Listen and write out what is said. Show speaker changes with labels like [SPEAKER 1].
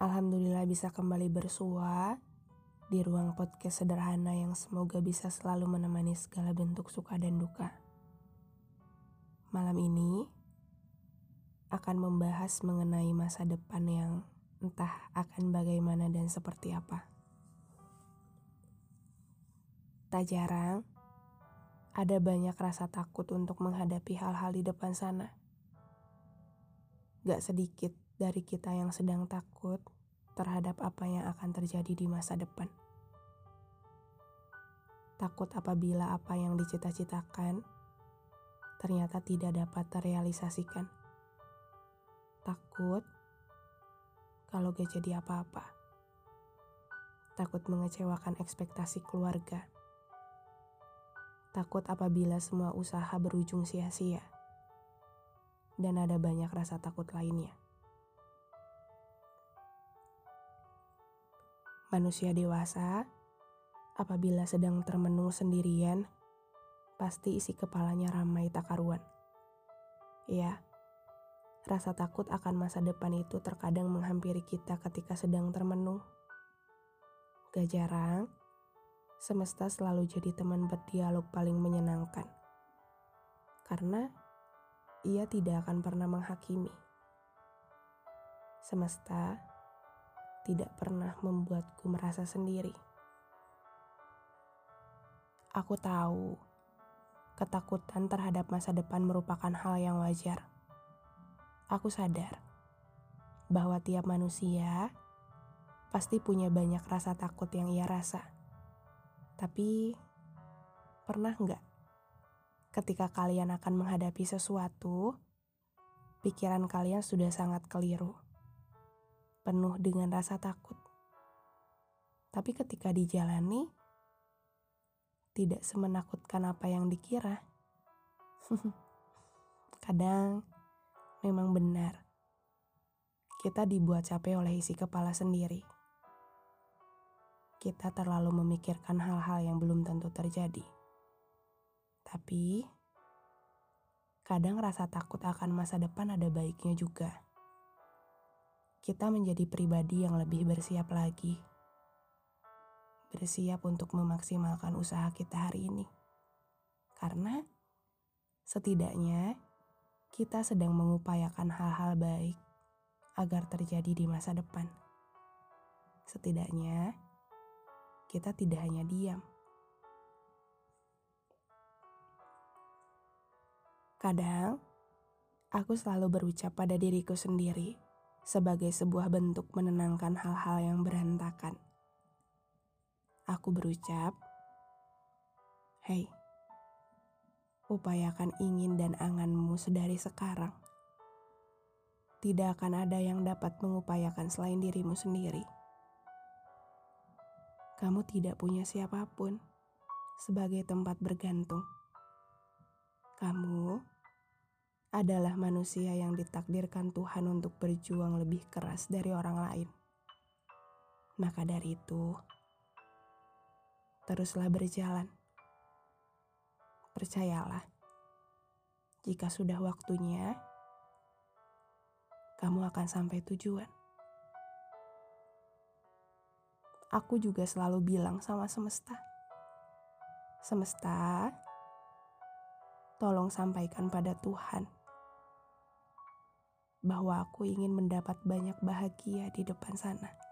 [SPEAKER 1] Alhamdulillah bisa kembali bersua di ruang podcast sederhana yang semoga bisa selalu menemani segala bentuk suka dan duka. Malam ini akan membahas mengenai masa depan yang entah akan bagaimana dan seperti apa. Tak jarang ada banyak rasa takut untuk menghadapi hal-hal di depan sana. Gak sedikit dari kita yang sedang takut terhadap apa yang akan terjadi di masa depan. Takut apabila apa yang dicita-citakan ternyata tidak dapat terrealisasikan. Takut kalau gak jadi apa-apa. Takut mengecewakan ekspektasi keluarga. Takut apabila semua usaha berujung sia-sia dan ada banyak rasa takut lainnya. Manusia dewasa, apabila sedang termenung sendirian, pasti isi kepalanya ramai tak karuan. Ya, rasa takut akan masa depan itu terkadang menghampiri kita ketika sedang termenung. Gak jarang, semesta selalu jadi teman berdialog paling menyenangkan. Karena ia tidak akan pernah menghakimi. Semesta tidak pernah membuatku merasa sendiri. Aku tahu ketakutan terhadap masa depan merupakan hal yang wajar. Aku sadar bahwa tiap manusia pasti punya banyak rasa takut yang ia rasa. Tapi pernah nggak ketika kalian akan menghadapi sesuatu, pikiran kalian sudah sangat keliru, penuh dengan rasa takut. Tapi ketika dijalani, tidak semenakutkan apa yang dikira. Kadang memang benar, kita dibuat capek oleh isi kepala sendiri. Kita terlalu memikirkan hal-hal yang belum tentu terjadi. Tapi, kadang rasa takut akan masa depan ada baiknya juga. Kita menjadi pribadi yang lebih bersiap lagi. Bersiap untuk memaksimalkan usaha kita hari ini. Karena, setidaknya kita sedang mengupayakan hal-hal baik agar terjadi di masa depan. Setidaknya, kita tidak hanya diam Kadang, aku selalu berucap pada diriku sendiri sebagai sebuah bentuk menenangkan hal-hal yang berantakan. Aku berucap, Hei, upayakan ingin dan anganmu sedari sekarang. Tidak akan ada yang dapat mengupayakan selain dirimu sendiri. Kamu tidak punya siapa pun sebagai tempat bergantung kamu adalah manusia yang ditakdirkan Tuhan untuk berjuang lebih keras dari orang lain. Maka dari itu, teruslah berjalan. Percayalah, jika sudah waktunya, kamu akan sampai tujuan. Aku juga selalu bilang sama semesta. Semesta, tolong sampaikan pada Tuhan bahwa aku ingin mendapat banyak bahagia di depan sana.